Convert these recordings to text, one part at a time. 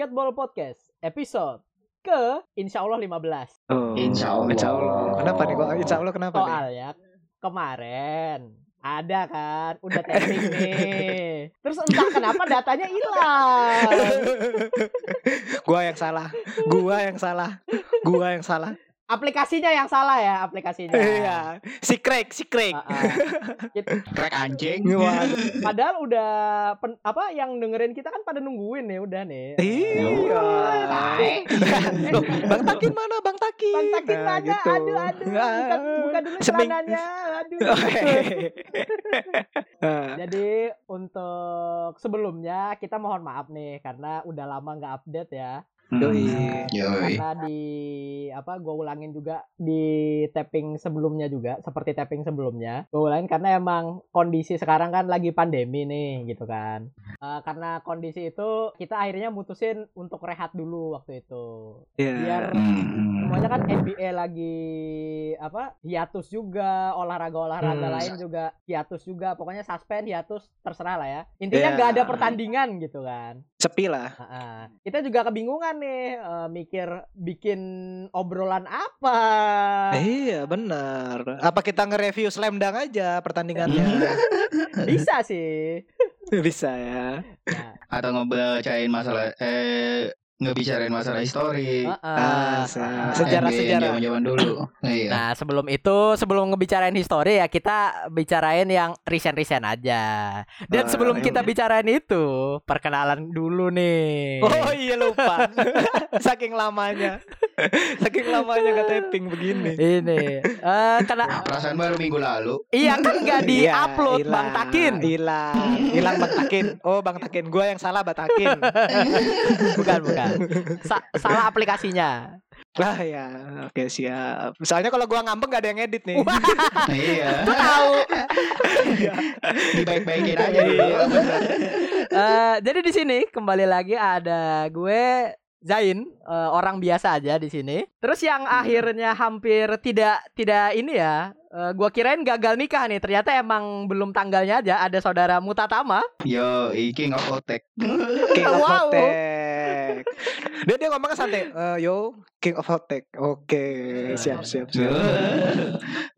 Basketball Podcast episode ke Insya Allah 15 Oh, Insya Allah. Insya Allah. Kenapa nih kok? Insya Allah kenapa nih? Soalnya kemarin ada kan udah taping nih terus entah kenapa datanya hilang gua yang salah. Gua yang salah. Gua yang salah. Aplikasinya yang salah ya aplikasinya Iya. Si Craig, si Craig. Ah, ah. Gitu. Crack anjing. Padahal udah pen- apa yang dengerin kita kan pada nungguin nih udah nih Iya. Loh, Bang Takin mana? Bang Takin. Bang Takin Nah, mana? gitu. Aduh, aduh. Buka, buka dulu Seming- celananya. Aduh. Ah, Jadi untuk sebelumnya kita mohon maaf nih karena udah lama nggak update ya. Yoi. Yoi. Karena di apa gue ulangin juga di tapping sebelumnya juga seperti tapping sebelumnya. Gue ulangin karena emang kondisi sekarang kan lagi pandemi nih gitu kan. Eh, karena kondisi itu kita akhirnya mutusin untuk rehat dulu waktu itu. Iya. Biar Hmm. semuanya kan NBA lagi apa hiatus juga olahraga-olahraga Hmm. lain juga hiatus juga pokoknya suspend hiatus terserah lah ya intinya Iya. nggak ada pertandingan gitu kan Sepi lah. Heeh. kita juga kebingungan nih eh, mikir bikin obrolan apa Iya benar. Apa kita nge-review Slam Dunk aja pertandingannya? bisa sih Bisa ya. Nah, Atau ngebacain masalah eh ngebicarain masalah histori. heeh. Ah, se- sejarah-sejarah. Zaman-zaman dulu. Iya. Nah sebelum itu sebelum ngebicarain histori ya kita bicarain yang recent-recent aja. Dan Ah, sebelum iya, kita bicarain itu perkenalan dulu nih. Oh iya lupa. Saking lamanya. Saking lamanya nggak tapping begini. Ini eh karena Perasaan baru minggu lalu. iya kan gak di Iya, upload Bang Takin. Hilang. Hilang Bang Takin. Oh Bang Takin, gua yang salah Bang Takin. Bukan bukan. Sa- salah aplikasinya. Ah ya, oke siap. Soalnya kalau gua ngambek gak ada yang edit nih. iya. Tuh tahu. Dibaik-baikin aja dulu. Iya. Eh, jadi di sini kembali lagi ada gue Zain eh, orang biasa aja di sini. Terus yang akhirnya hampir tidak tidak ini ya. eh, gua kirain gagal nikah nih. Ternyata emang belum tanggalnya aja. Ada saudara Mutatama. Yo, King of Otek. King of Wow. Dia dia ngomongnya santai. Eh, yo, King of Hotek. Oke, siap siap siap.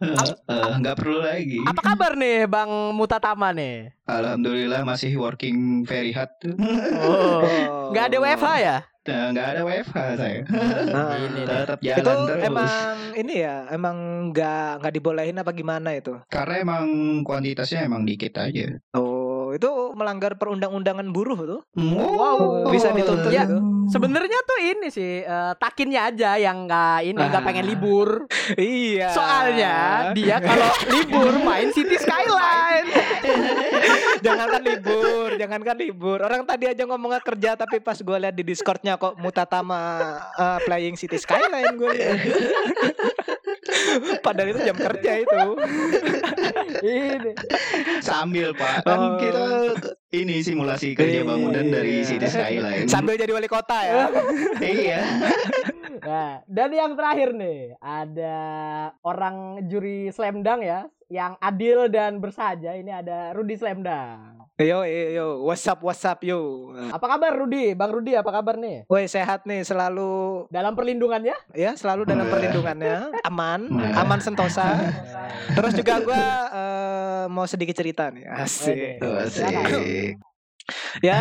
Eh, Nggak perlu lagi. Apa kabar nih Bang Mutatama nih? Alhamdulillah masih working very hard. Oh. Oh. Nggak ada WFH ya? Nah, Nggak ada WFH saya. Nah, Ini. Tetap itu jalan terus. emang ini ya, emang nggak nggak dibolehin apa gimana itu? Karena emang kuantitasnya emang dikit aja. Oh, itu melanggar perundang-undangan buruh tuh. Wow, Bisa dituntut Ya, itu. Sebenarnya tuh ini sih eh, takinnya aja yang nggak ini nggak Ah. pengen libur. Iya. Soalnya dia kalau libur main City Skyline. jangankan libur, jangankan libur. Orang tadi aja ngomongnya kerja tapi pas gue lihat di Discordnya kok Mutatama uh, playing City Skyline gue. Padahal itu jam kerja itu. ini. Sambil Pak, kan Oh. kita ini simulasi kerja bangunan dari Iya. City Skyline. Sambil jadi wali kota ya. iya. Nah, dan yang terakhir nih ada orang juri slam dunk ya yang adil dan bersahaja. Ini ada Rudi Slamdang. Yo yo yo, what's up what's up yo. Apa kabar Rudi? Bang Rudi apa kabar nih? Woi sehat nih selalu Dalam perlindungannya? ya selalu dalam perlindungannya aman Nah. aman sentosa. Terus juga gue mau sedikit cerita nih asik. Oke. Asik. Ya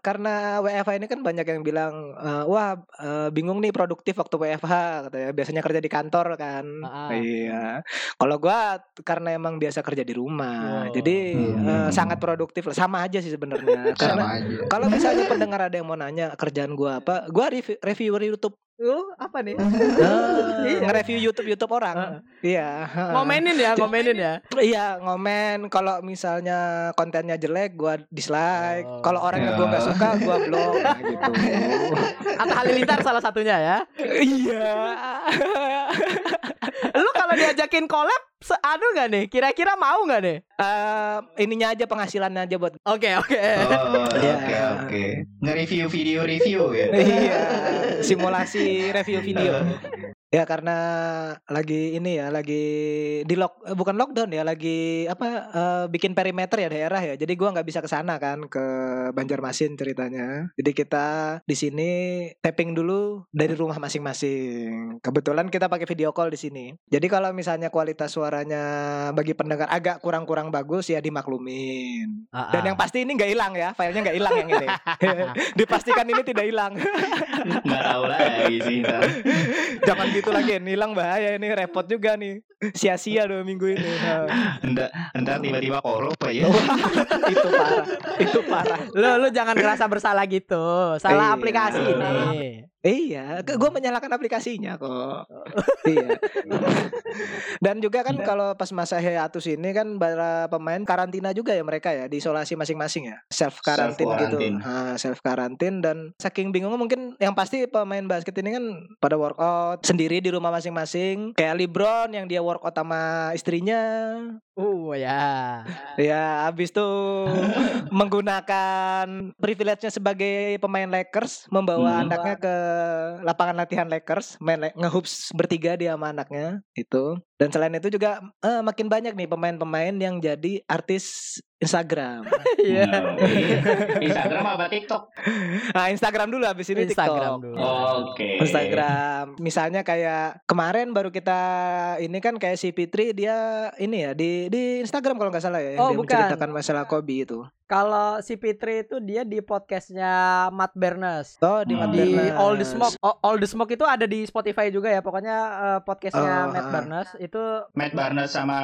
karena WFH ini kan banyak yang bilang eh, wah eh, bingung nih produktif waktu WFH katanya biasanya kerja di kantor kan. Ah. Iya. Kalau gua karena emang biasa kerja di rumah. Oh. Jadi Hmm. eh, sangat produktif lah sama aja sih sebenarnya. karena kalau misalnya pendengar ada yang mau nanya kerjaan gua apa, gua review, reviewer YouTube. Uh, apa nih? Eh, nge-review YouTube YouTube orang. Iya. Ngomenin ya, ngomenin ya. Iya ngomen kalau misalnya kontennya jelek gua dislike Oh. kalau orangnya Ya. gua nggak suka gua blok Nah, gitu Atau Halilintar salah satunya ya. iya Lu kalau diajakin collab, anu nggak nih? Kira-kira mau nggak nih? Eh, ininya aja penghasilannya aja buat Oke, oke. Oh, Iya. oke oke. Nge-review video review ya. iya simulasi review video Ya karena lagi ini ya, lagi di lock eh, bukan lockdown ya, lagi apa eh, bikin perimeter ya daerah ya. Jadi gua nggak bisa ke sana kan ke Banjarmasin ceritanya. Jadi kita di sini tapping dulu dari rumah masing-masing. Kebetulan kita pakai video call di sini. Jadi kalau misalnya kualitas suaranya bagi pendengar agak kurang-kurang bagus ya dimaklumin. Ah, Dan yang pasti ini nggak hilang ya, filenya nggak hilang yang ini. Dipastikan ini tidak hilang. Nggak tahu lagi sih. Jangan gitu lagi, hilang bahaya ini repot juga nih. Sia-sia dua minggu ini. Ntar, ntar tiba-tiba korup aja. itu parah, itu parah. Lu lu jangan ngerasa bersalah gitu. Salah Iya. aplikasi ini. Iya, gue menyalakan aplikasinya kok. iya. Dan juga kan kalau pas masa hiatus ini kan para pemain karantina juga ya mereka ya, diisolasi masing-masing ya, self karantin gitu. Nah, self karantin dan saking bingungnya mungkin yang pasti pemain basket ini kan pada workout sendiri di rumah masing-masing. Kayak LeBron yang dia workout sama istrinya. Uh ya. Ya, habis tuh menggunakan privilege-nya sebagai pemain Lakers, membawa Hmm. anaknya ke lapangan latihan Lakers, main le- ngehoops bertiga dia sama anaknya itu. Dan selain itu juga eh, makin banyak nih pemain-pemain yang jadi artis Instagram. Iya. Iya. Instagram apa TikTok? Nah, Instagram dulu habis ini Instagram TikTok. dulu. Oke. Instagram. Misalnya kayak kemarin baru kita ini kan kayak si Fitri dia ini ya di di Instagram kalau nggak salah ya yang Oh, dia bukan. menceritakan masalah Kobe itu. Kalau si Fitri itu dia di podcastnya Matt Bernes. Oh, di Hmm. Matt di Bernas. All the Smoke. All the Smoke itu ada di Spotify juga ya. Pokoknya eh, podcastnya Oh, Matt ah. Barnes itu Matt Barnes sama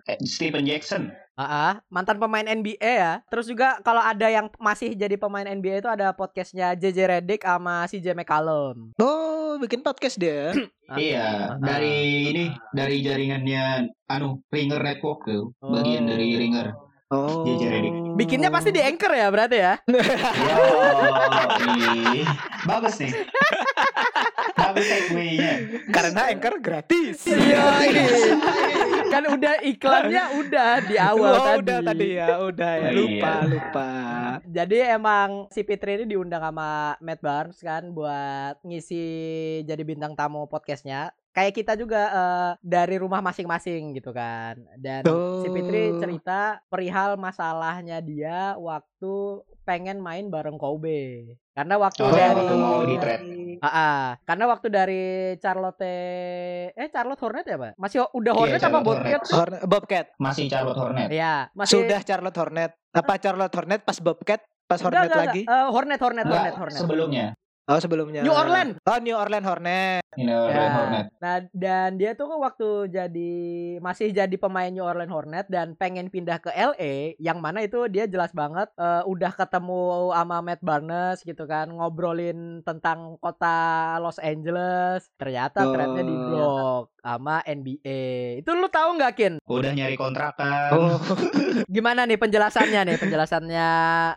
eh, Stephen Jackson. ah, ah, mantan pemain NBA ya. Terus juga kalau ada yang masih jadi pemain NBA itu ada podcastnya JJ Redick sama CJ McCallum. Oh, bikin podcast dia. Ah, Iya, ah, dari ini dari jaringannya anu Ringer Network tuh, bagian Oh. dari Ringer. Oh. Bikinnya pasti di Anchor ya berarti ya. Bagus nih. Bagus segue-nya. Karena Anchor gratis. Iya. kan udah iklannya udah di awal oh, tadi. udah tadi ya, udah ya. Oh, Lupa, iya. lupa. Jadi emang si Fitri ini diundang sama Matt Barnes kan buat ngisi jadi bintang tamu podcastnya. Kayak kita juga eh, dari rumah masing-masing gitu kan. Dan si Fitri Oh. cerita perihal masalahnya dia waktu pengen main bareng Kobe. Karena waktu Oh, dari waktu mau di-trade. Ah, ah. karena waktu dari Charlotte eh Charlotte Hornet ya, Pak? Masih udah Iya, Hornet apa Charlotte Bobcat? Hornets. Horn- Bobcat. Masih Charlotte Hornet. Iya, masih Sudah Charlotte Hornet. Apa Charlotte Hornet pas Bobcat, pas Enggak, Hornet enggak, lagi? enggak. Eh, Hornet, Hornet, Enggak, Hornet, Hornet. sebelumnya. Oh, sebelumnya. New Orleans. Oh, New Orleans Hornet. Ini Orlando Ya. Hornet. Nah, dan dia tuh waktu jadi masih jadi pemain New Orleans Hornet dan pengen pindah ke LA, yang mana itu dia jelas banget eh, udah ketemu sama Matt Barnes gitu kan, ngobrolin tentang kota Los Angeles. Ternyata Oh. di blok sama NBA. Itu lu tahu nggak Kin? Udah nyari kontrakan. Oh, Gimana nih penjelasannya nih? Penjelasannya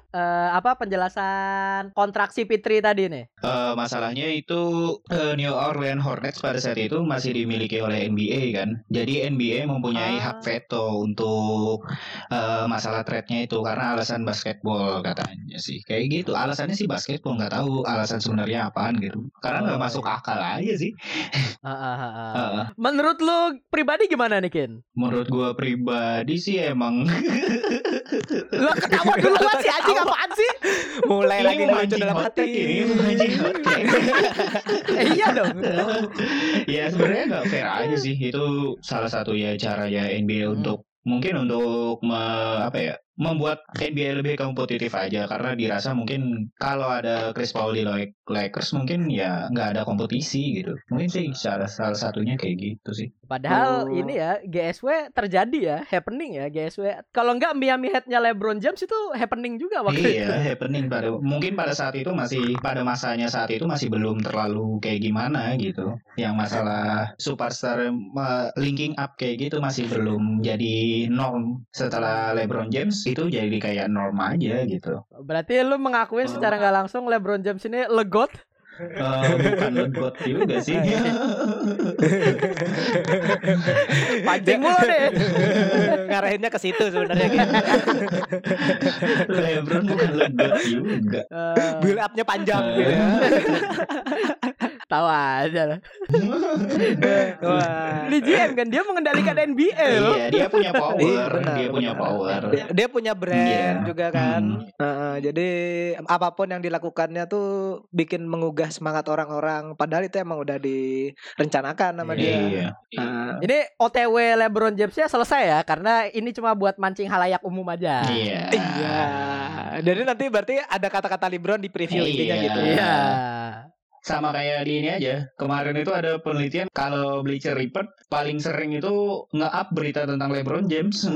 eh, apa? Penjelasan kontrak si Fitri tadi nih. Eh, masalahnya itu eh, New Orleans Hornets pada saat itu masih dimiliki oleh NBA kan. Jadi NBA mempunyai Ah. hak veto untuk eh, masalah trade-nya itu karena alasan basketball katanya sih. Kayak gitu. Alasannya sih basketball nggak tahu alasan sebenarnya apaan gitu. Karena nggak Oh. masuk akal aja sih. Ah, ah, ah, ah. Heeh. Menurut lu pribadi gimana nih Kin? menurut gua pribadi sih emang Lo ketawa dulu sih anjing apaan sih? mulai lagi Ini lucu mancing dalam hati. iya dong. ya sebenarnya nggak fair aja sih itu salah satu ya caranya NBA Hmm. untuk mungkin untuk me- apa ya membuat NBA lebih kompetitif aja karena dirasa mungkin kalau ada Chris Paul di Lak- Lakers mungkin ya nggak ada kompetisi gitu. Mungkin sih salah salah satunya kayak gitu sih Padahal Oh. ini ya GSW terjadi ya, happening ya GSW. Kalau nggak Miami Heat-nya LeBron James itu happening juga waktu itu. iya happening pada mungkin pada saat itu masih pada masanya saat itu masih belum terlalu kayak gimana gitu yang masalah superstar uh, linking up kayak gitu masih belum jadi norm setelah LeBron James itu jadi kayak norm aja gitu Berarti lu mengakuin secara nggak langsung LeBron James ini legot? Eh, bukan legot juga sih. Pancing mulu deh. Ngarahinnya ke situ sebenarnya gitu. LeBron bukan legot juga. Eh, Build up-nya panjang. Gitu ya. Tawa aja lah. Wah. Ini GM kan dia mengendalikan NBA loh. Iya, dia punya Iya, power, benar, dia punya benar. power. Dia, dia punya brand Iya. juga kan. Hmm. Heeh, jadi apa pun yang dilakukannya tuh bikin mengugah semangat orang-orang. Padahal itu emang udah direncanakan sama dia. Iya. Nah, Ini OTW LeBron Jamesnya selesai ya karena ini cuma buat mancing halayak umum aja. Iya. Iya. Jadi nanti berarti ada kata-kata LeBron di preview Iya. intinya gitu. Iya. Sama kayak di ini aja. Kemarin itu ada penelitian kalau Bleacher Report paling sering itu nge-up berita tentang LeBron James.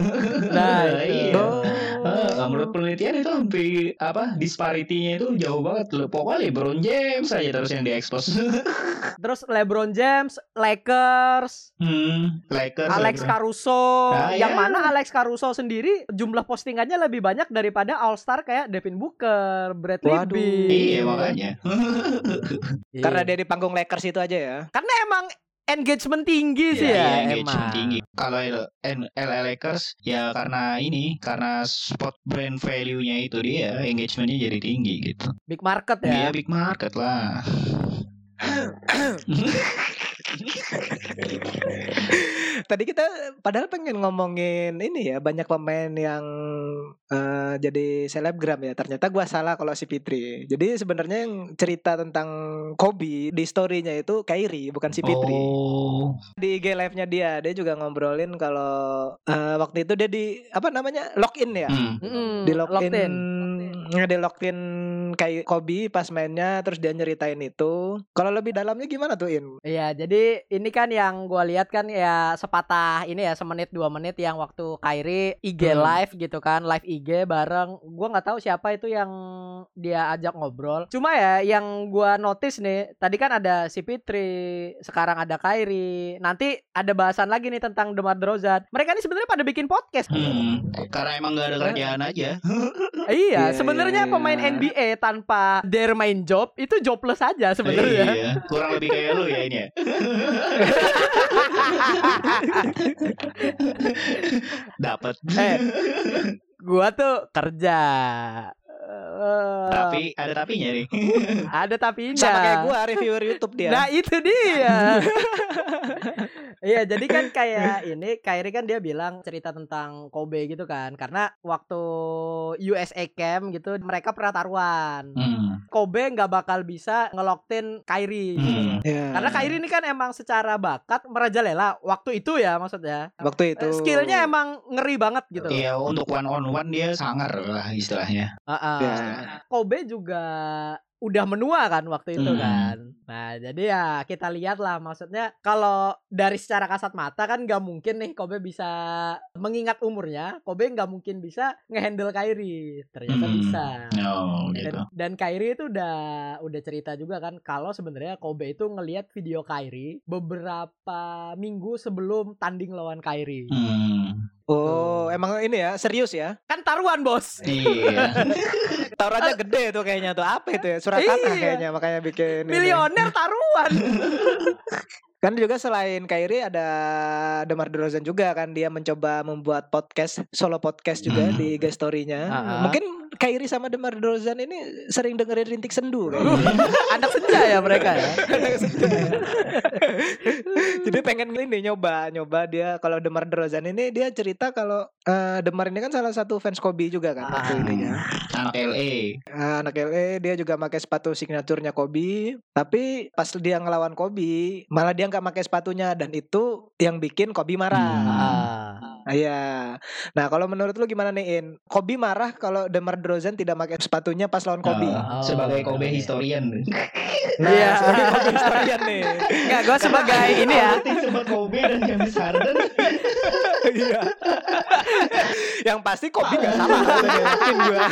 Nah, iya. Oh. Ah, menurut penelitian itu hampir apa disparitinya itu jauh banget loh. Pokoknya LeBron James aja terus yang diekspos. Terus LeBron James, Lakers, hmm, Lakers, Alex LeBron. Caruso. Nah, yang iya. mana Alex Caruso sendiri jumlah postingannya lebih banyak daripada All Star kayak Devin Booker, Bradley Waduh. Beal. Iya makanya. Iya. Karena dia di panggung Lakers itu aja ya. Karena emang engagement tinggi sih Iya, ya, iya, engagement emang. tinggi. Kalau LA Lakers ya karena ini karena spot brand value-nya itu dia engagementnya jadi tinggi gitu. Big market Iya ya. big market lah. Tadi kita padahal pengen ngomongin ini ya banyak pemain yang eh, jadi selebgram ya. Ternyata gua salah kalau si Fitri. Jadi sebenarnya yang cerita tentang Kobe di story-nya itu Kyrie bukan si Fitri. Oh. Di IG live-nya dia dia juga ngobrolin kalau eh, waktu itu dia di apa namanya login ya. Hmm. Mm-mm, Di locked login in. Login kayak Kobe pas mainnya terus dia nyeritain itu. Kalau lebih dalamnya gimana tuh In? Iya, jadi ini kan yang gua lihat kan ya sepatah ini ya semenit dua menit yang waktu Kyrie IG Hmm. live gitu kan, live IG bareng. Gua nggak tahu siapa itu yang dia ajak ngobrol. Cuma ya yang gua notice nih, tadi kan ada si Fitri, sekarang ada Kyrie. Nanti ada bahasan lagi nih tentang DeMar DeRozan. Mereka ini sebenarnya pada bikin podcast. Hmm. Karena emang gak ada kerjaan aja. Iya, Iya, sebenarnya iya, pemain iya. NBA tanpa their main job itu jobless aja sebenarnya. Iya. Kurang lebih kayak lu ya ini ya. Dapat. Eh, gua tuh kerja. Eh, Tapi ada tapinya nih. ada tapinya. Sama kayak gua reviewer YouTube dia. Nah itu dia. Iya jadi kan kayak ini Kyrie kan dia bilang cerita tentang Kobe gitu kan karena waktu USA Camp gitu mereka pernah taruhan. Hmm. Kobe nggak bakal bisa ngeloktin Kyrie. Hmm. Ya. Karena Kyrie ini kan emang secara bakat merajalela waktu itu ya maksudnya. waktu itu Eh, Skillnya emang ngeri banget gitu. loh. Iya untuk one on one dia sangar lah istilahnya. Heeh. Ya. Kobe juga udah menua kan waktu itu Hmm. kan. Nah, jadi ya kita lihat lah maksudnya kalau dari secara kasat mata kan nggak mungkin nih Kobe bisa mengingat umurnya, Kobe nggak mungkin bisa ngehandle Kyrie. Ternyata Hmm. bisa. Oh gitu. Dan, dan Kyrie itu udah udah cerita juga kan kalau sebenarnya Kobe itu ngelihat video Kyrie beberapa minggu sebelum tanding lawan Kyrie. Hmm. Oh, emang ini ya serius ya? Kan taruhan, Bos. Iya. Taruhannya gede tuh kayaknya tuh apa itu ya? Surat tanah Iya. kayaknya makanya bikin ini. Milioner taruhan. Kan juga selain Kyrie ada Demar Derozan juga kan dia mencoba membuat podcast solo podcast juga Hmm. di guest story-nya. Ah, ah. Mungkin Kyrie sama Demar Derozan ini sering dengerin rintik sendu kan. Anak senja ya mereka ya. Jadi pengen ini nyoba nyoba dia kalau Demar Derozan ini dia cerita kalau eh, Demar ini kan salah satu fans Kobe juga kan waktu Ah. ininya. Anak LA. Ah, anak LA dia juga pakai sepatu signaturnya Kobe tapi pas dia ngelawan Kobe malah dia nggak pakai sepatunya dan itu yang bikin Kobe marah. Ah. Ah, Iya. Nah kalau menurut lu gimana nih In? Kobe marah kalau Demar Derozan tidak pakai sepatunya pas lawan Kobe. Oh, Oh. sebagai Kobe historian. Nah, Iya. sebagai Kobe historian nih. Enggak, gue sebagai ini ya. sama Kobe dan James Harden. Iya. yang pasti Kobe gak salah yakin gua.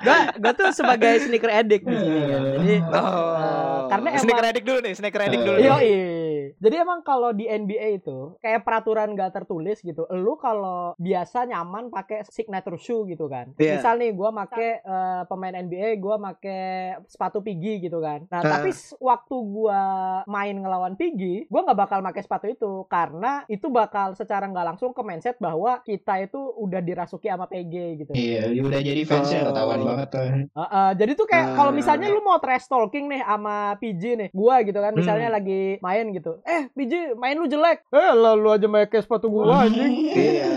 Gue gue tuh sebagai sneaker addict di sini kan. Jadi Oh, eh, karena emang sneaker addict dulu nih, sneaker addict dulu. Iya, nih. iya. Jadi emang kalau di NBA itu kayak peraturan gak tertulis gitu. Lu kalau biasa nyaman pakai signature shoe gitu kan. Iya. Misal nih gua make eh, pemain NBA, gua make sepatu Pigi gitu kan. Nah, Ah. tapi waktu gua main ngelawan Pigi, gua nggak bakal pakai sepatu itu karena itu bakal secara nggak langsung ke mindset bahwa kita itu udah dirasuki sama PG gitu. Iya, udah jadi fansnya Oh. ketahuan banget tuh. Heeh, jadi tuh kayak kalau Ah. misalnya lu mau trash talking nih sama PJ nih, gua gitu kan, misalnya Hmm. lagi main gitu. Eh, PJ, main lu jelek. Eh, lah lu aja pakai sepatu gua anjing. Iya.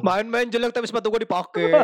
Main-main jelek tapi sepatu gue dipakai.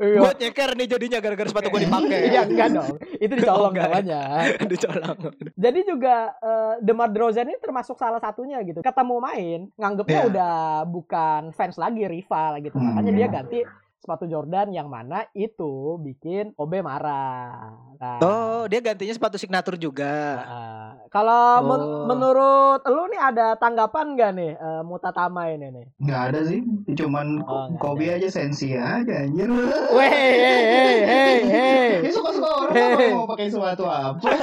Iya. gue nyeker nih jadinya gara-gara sepatu gue dipakai. Iya, enggak dong. Itu dicolong namanya. Dicolong. Jadi juga eh, Demar Derozan ini termasuk salah satunya gitu. Ketemu main, nganggepnya Iya. udah bukan fans lagi, rival gitu. Hmm. Makanya dia ganti sepatu Jordan yang mana itu bikin Kobe marah. Nah, Oh, dia gantinya sepatu signature juga. Heeh. Kalau men- Oh. menurut lu nih ada tanggapan gak nih eh, Mutatama ini nih? Nggak ada sih, cuman Oh, Kobe aja sensi aja anjir. Weh, hei, hei, hei, hei. Ya suka-suka orang apa mau pakai sepatu apa.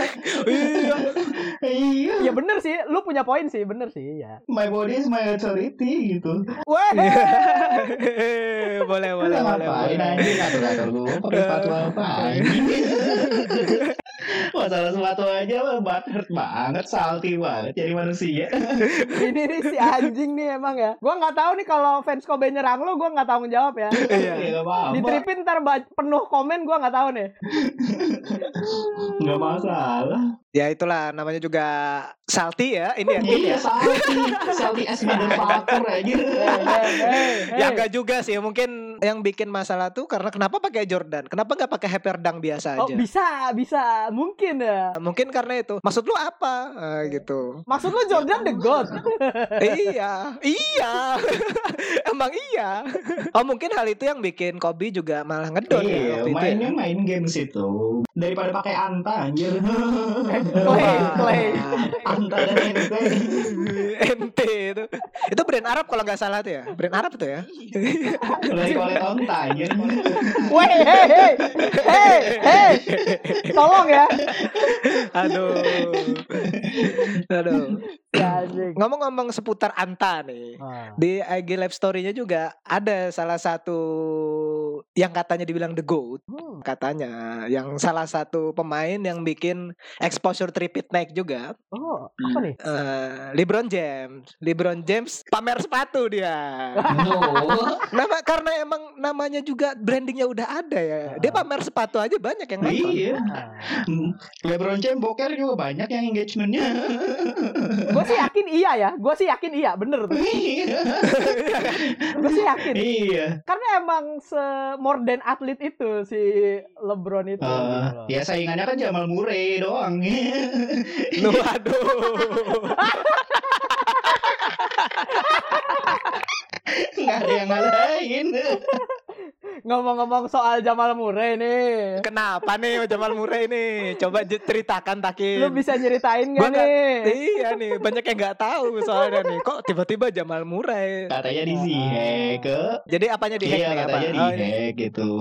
Iya. Iya. Ya bener sih, lu punya poin sih, bener sih ya. My body is my authority gitu. Weh, boleh, boleh, boleh. Ngapain anjing ngatur-ngatur gue pakai sepatu apa anjing. Masalah sepatu aja mah butthurt banget, salty banget jadi manusia. ini nih si anjing nih emang ya. Gua nggak tahu nih kalau fans Kobe nyerang lu, gua nggak tanggung jawab ya. Iya. Ya. Di tripin ntar penuh komen gua nggak tahu nih. Nggak masalah. Ya itulah namanya juga salty ya. Ini ya. Iya, salty. Salty as motherfucker aja. Ya enggak juga sih. Mungkin yang bikin masalah tuh karena kenapa pakai Jordan? Kenapa nggak pakai hyperdunk biasa Oh aja? bisa, bisa, mungkin ya. Mungkin karena itu. Maksud lu apa? Eh, gitu. Maksud lu Jordan the God? iya, iya. Emang iya. Oh mungkin hal itu yang bikin Kobe juga malah ngedon ya Iya, waktu itu. ya. mainnya main games itu daripada pakai anta anjir. Clay, Clay. anta dan ente. Itu. Itu brand Arab kalau nggak salah tuh ya. Brand Arab tuh ya. Kolet onta anjir. Weh, hei, hei, hei, hei. Tolong ya. Aduh. Aduh. Ya. Ngomong-ngomong seputar Anta nih. Ah. Di IG live story-nya juga ada salah satu yang katanya dibilang the GOAT. Hmm. Katanya yang salah satu pemain yang bikin exposure tripit naik juga. Oh, apa nih? eh, LeBron James. LeBron James pamer sepatu dia. No. Nama karena emang namanya juga brandingnya udah ada ya. Dia pamer sepatu aja banyak yang nonton. Iya. Ah. LeBron James boker juga banyak yang engagementnya. Gue sih yakin iya ya. Gue sih yakin iya, bener tuh. Iya. Gue sih yakin. Iya. Karena emang se more than atlet itu si LeBron itu. Loh. ya saingannya kan Jamal Murray doang. Lu aduh. Nggak ada yang ngalahin. Ngomong-ngomong soal Jamal Murray nih. Kenapa nih Jamal Murray nih? Coba ceritakan Takin. Lu bisa nyeritain gak nggak- nih? Iya nih, banyak yang nggak tahu soalnya nih. Kok tiba-tiba Jamal Murray? Katanya di Zihek ke Jadi apanya di hack Iya nih apa? katanya di Oh, hack gitu.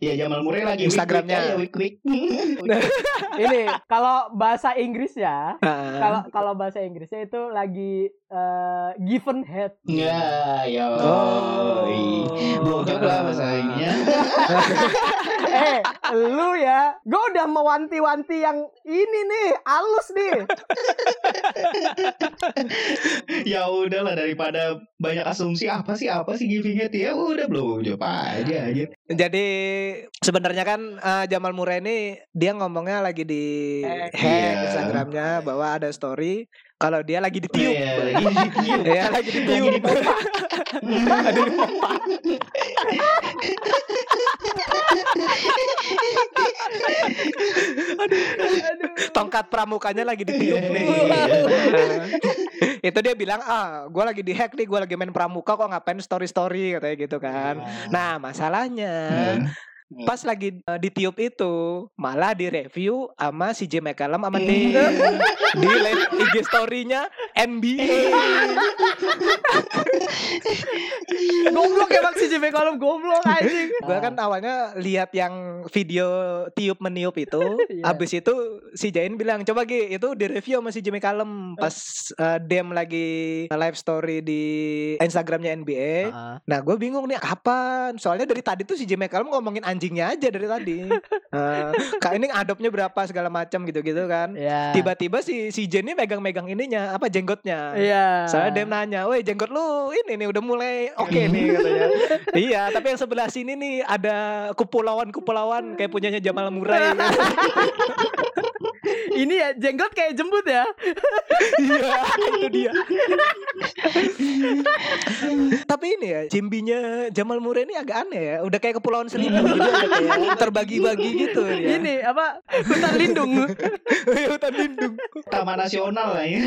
Iya Jamal Murray lagi Instagramnya. week week Ini kalau bahasa Inggris ya. Kalau kalau bahasa Inggrisnya itu lagi eh, given head. Ya, ya. Oh. Blowjob lah bahasa ininya. eh, lu ya. Gue udah mewanti-wanti yang ini nih, halus nih. ya udahlah daripada banyak asumsi apa sih apa sih giving head ya udah blowjob aja aja. Jadi sebenarnya kan eh, Jamal Murray ini dia ngomongnya lagi di Hack. hack Iya. Instagramnya bahwa ada story kalau dia lagi ditiup. Iya, lagi ditiup. Ya lagi Lagi ditiup. Ada di pompa. Tongkat pramukanya lagi ditiup nih. Iya. itu dia bilang ah gue lagi di hack nih gue lagi main pramuka kok ngapain story story katanya gitu kan nah masalahnya Hmm. Pas lagi eh, ditiup itu malah direview sama si J McCallum sama Hmm. Dave di live IG story-nya NBA. goblok emang si Jimmy Column goblok anjing. Gue kan awalnya lihat yang video tiup meniup itu, Iya. abis itu si Jain bilang coba Gi itu di review sama si Jimmy Callum pas eh, Dem lagi live story di Instagramnya NBA. Heeh. Nah gue bingung nih kapan Soalnya dari tadi tuh si Jimmy Callum ngomongin anjingnya aja dari tadi. Eh, Kak ini adopnya berapa segala macam gitu-gitu kan. Iya. Tiba-tiba si si Jen ini megang-megang ininya Apa jenggotnya. Iya. Soalnya Dem nanya Woi jenggot lu ini nih udah mulai oke nih katanya. Iya tapi yang sebelah sini nih ada kupulauan-kupulauan Kayak punyanya Jamal Murray Ini ya jenggot kayak jembut ya. Iya itu dia Tapi ini ya Jimbinya Jamal Murray ini agak aneh ya Udah kayak kepulauan seribu gitu kayak Terbagi-bagi gitu ya Ini apa? Hutan lindung. hutan lindung. Taman nasional lah ya.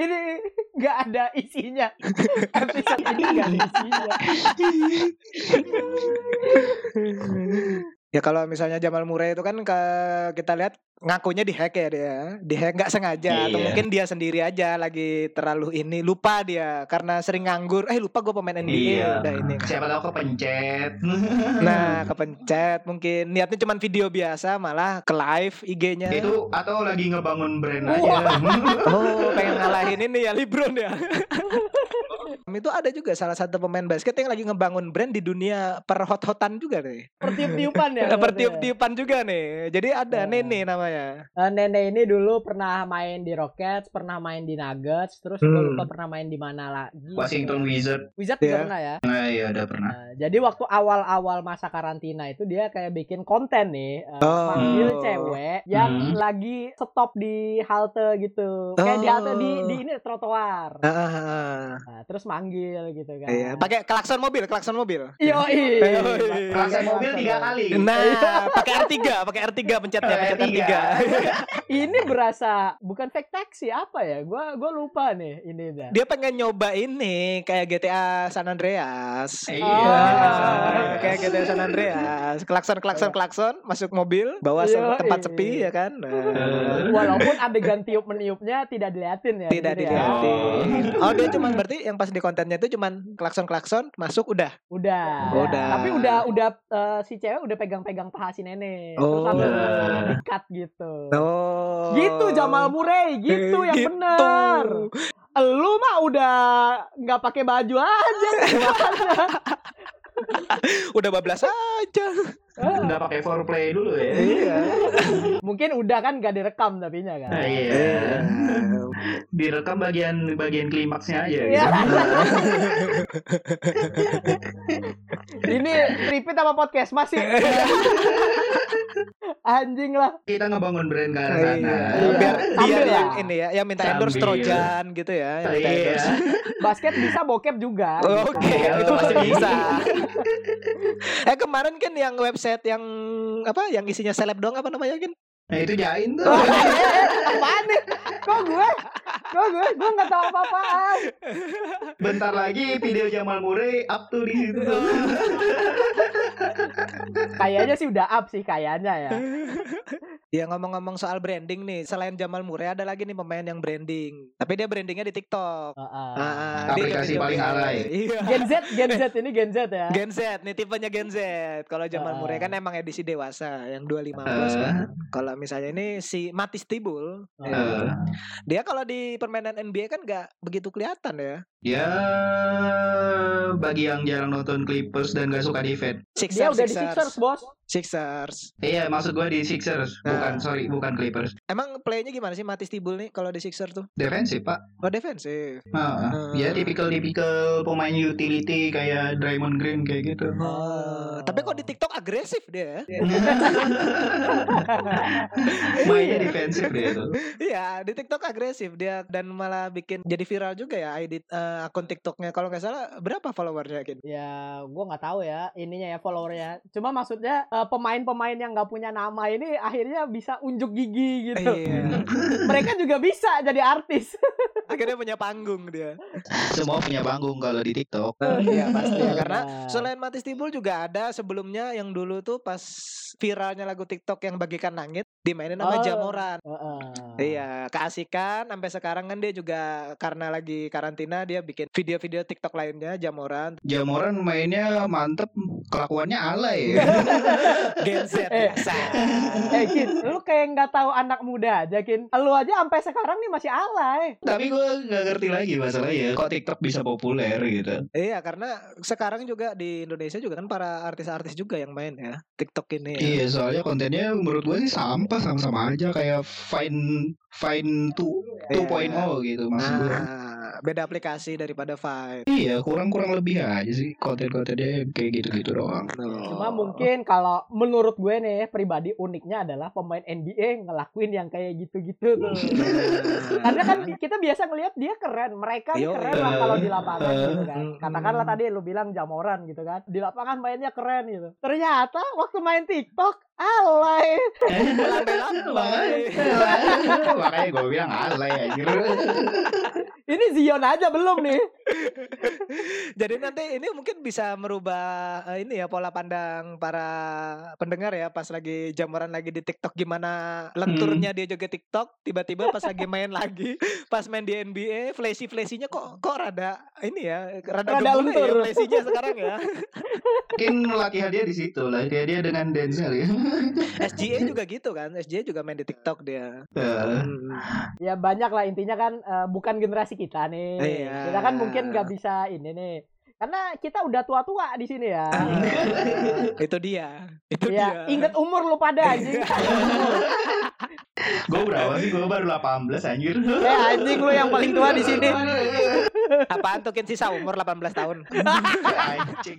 Ini nggak ada isinya. Episode ini nggak ada isinya. Ya kalau misalnya Jamal Murray itu kan ke, kita lihat ngakunya dihack ya dia. Dihack nggak sengaja atau Iya. mungkin dia sendiri aja lagi terlalu ini lupa dia karena sering nganggur. Eh lupa gue pemain NBA Iya. udah ini. Siapa tahu kepencet. Nah, kepencet mungkin niatnya cuma video biasa malah ke live IG-nya. Itu atau lagi ngebangun brand aja. Oh, pengen ngalahin ini ya LeBron ya. itu ada juga salah satu pemain basket yang lagi ngebangun brand di dunia perhot-hotan juga nih. Pertiup-tiupan ya. Pertiup-tiupan juga nih. Jadi ada Ya. Nene namanya. Eh, Nenek ini dulu pernah main di Rockets, pernah main di Nuggets, terus gue Hmm. lupa pernah main di mana lagi. Washington Wizard. Wizard juga Iya. pernah ya. Nah, iya udah pernah. Nah, jadi waktu awal-awal masa karantina itu dia kayak bikin konten nih, eh, Oh. panggil Hmm. cewek yang Hmm. lagi stop di halte gitu, kayak di halte di Oh. di ini trotoar. Ah, ah, ah. Nah, terus manggil gitu kan. Iya, pakai klakson mobil, klakson mobil. Yoi. Klakson mobil tiga kali. Nah, pakai R3, pakai R3 pencetnya, pencet R3. R3. Ini berasa bukan fake taxi apa ya? Gua gua lupa nih ini dah. Dia pengen nyoba ini kayak GTA San Andreas. Iya. Ah, kayak GTA San Andreas. Klakson, klakson, klakson, masuk mobil, bawa tempat sepi ya kan. Nah, Walaupun adegan tiup meniupnya tidak diliatin ya. tidak ya. dilihatin. Oh, dia cuman berarti yang pas di kontennya itu cuman klakson-klakson masuk udah. Udah. Udah. Tapi udah udah eh, si cewek udah pegang-pegang paha si nenek. Oh. Terus dikat gitu. Oh. Gitu Jamal Murray, gitu yang Gitu. bener. Lu mah udah nggak pakai baju aja. Udah bablas aja. Nggak pakai foreplay dulu ya. Iya. Mungkin udah kan gak direkam tapinya kan. Nah, iya. Direkam bagian bagian klimaksnya aja. Iya. gitu. Ini repeat sama podcast masih. Anjing lah. Kita ngebangun brand ke arah sana. Iya. Iya. Biar biar lah. yang ini ya, yang minta endorse. Trojan gitu ya, yang minta Iya. endorse. Basket bisa bokep juga. Oke, Iya. itu pasti bisa. eh kemarin kan yang website yang apa yang isinya seleb dong apa namanya kan? Nah itu jain tuh. Oh, eh, apaan nih? Kok gue? Kok gue? Gue gak tahu apa-apaan. Bentar lagi video Jamal Murray up tuh di situ. Kayaknya sih udah up sih kayaknya ya. Ya ngomong-ngomong soal branding nih, selain Jamal Murray ada lagi nih pemain yang branding. Tapi dia brandingnya di TikTok. Heeh. Ah, dia Aplikasi paling alay. Iya. Gen Z, Gen Z ini Gen Z ya. Gen Z nih tipenya Gen Z. Kalau Jamal. Murray kan emang edisi dewasa yang 25 plus Ah. kan. Kalau misalnya ini si Matis Tibul, ya. Eh, dia kalau di permainan NBA kan nggak begitu kelihatan ya. ya bagi yang jarang nonton Clippers dan gak suka defense. Sixers, Dia udah di Sixers, Bos. Sixers. Iya, maksud gue di Sixers, bukan Ah. sorry, bukan Clippers. Emang playnya gimana sih Matis Tibul nih kalau di Sixers tuh? Defensif, Pak. Oh defensif. Nah, Hmm. ya tipikal-tipikal pemain utility kayak Draymond Green kayak gitu. Oh, tapi kok di TikTok agresif dia. ya? Mainnya defensif dia tuh. Iya, di TikTok agresif dia dan malah bikin jadi viral juga ya ID eh, akun TikToknya. Kalau nggak salah berapa followernya Kin? Ya, gua nggak tahu ya ininya ya followernya. Cuma maksudnya eh, pemain-pemain yang nggak punya nama ini akhirnya bisa unjuk gigi gitu. Iya. Mereka juga bisa jadi artis. Akhirnya punya panggung dia. Semua punya panggung kalau di TikTok. Iya pasti ya karena Nah. selain Matis Tibul juga ada sebelumnya yang dulu tuh pas viralnya lagu TikTok yang bagikan langit dimainin sama Oh. Jamoran. Heeh. Iya, keasikan sampai sekarang kan dia juga karena lagi karantina dia bikin video-video TikTok lainnya Jamoran, Jamoran mainnya mantep, kelakuannya alay ya. Gen Z. Eh. biasa. Eh Kin, lu kayak nggak tahu anak muda aja Kin. Lu aja sampai sekarang nih masih alay. Tapi gue nggak ngerti lagi masalahnya kok TikTok bisa populer gitu. Iya, karena sekarang juga di Indonesia juga kan para artis-artis juga yang main ya TikTok ini. Ya. Iya, soalnya kontennya menurut gue sih sampah sama-sama aja kayak Fine Fine 2 2.0 gitu maksud gue. Nah, beda aplikasi daripada Vine. Iya, kurang-kurang lebih aja sih konten-kontennya kayak gitu-gitu doang. Cuma mungkin kalau menurut gue nih pribadi uniknya adalah pemain NBA ngelakuin yang kayak gitu-gitu tuh. Karena kan kita biasa ngelihat dia keren, mereka Yo, keren iya. lah kalau di lapangan gitu kan. Hmm. Katakanlah tadi lu bilang Jamoran gitu kan. Di lapangan mainnya keren gitu. Ternyata waktu main TikTok alay. Lambai-lambai. Makanya gue bilang alay anjir. Ini Zion aja belum nih. Jadi nanti ini mungkin bisa merubah eh, ini ya pola pandang para pendengar ya pas lagi jamuran lagi di TikTok gimana lenturnya dia juga TikTok tiba-tiba pas lagi main lagi pas main di NBA flashy flashynya kok kok rada ini ya rada, Rada ya lentur. flashynya sekarang ya Mungkin latihan dia di situ, latihan dia dengan Denzel ya. SGA juga gitu kan SGA juga main di TikTok dia Eh, Hmm. Ya banyak lah intinya kan eh, bukan generasi kita nih. Iya. Kita kan mungkin nggak bisa ini nih. Karena kita udah tua-tua di sini ya. itu dia itu ya, dia inget umur lu pada anjing. gue berapa sih? Gue baru 18 anjir. eh anjing lu yang paling tua di sini. apaan tuh Kin sisa umur 18 tahun Anjing.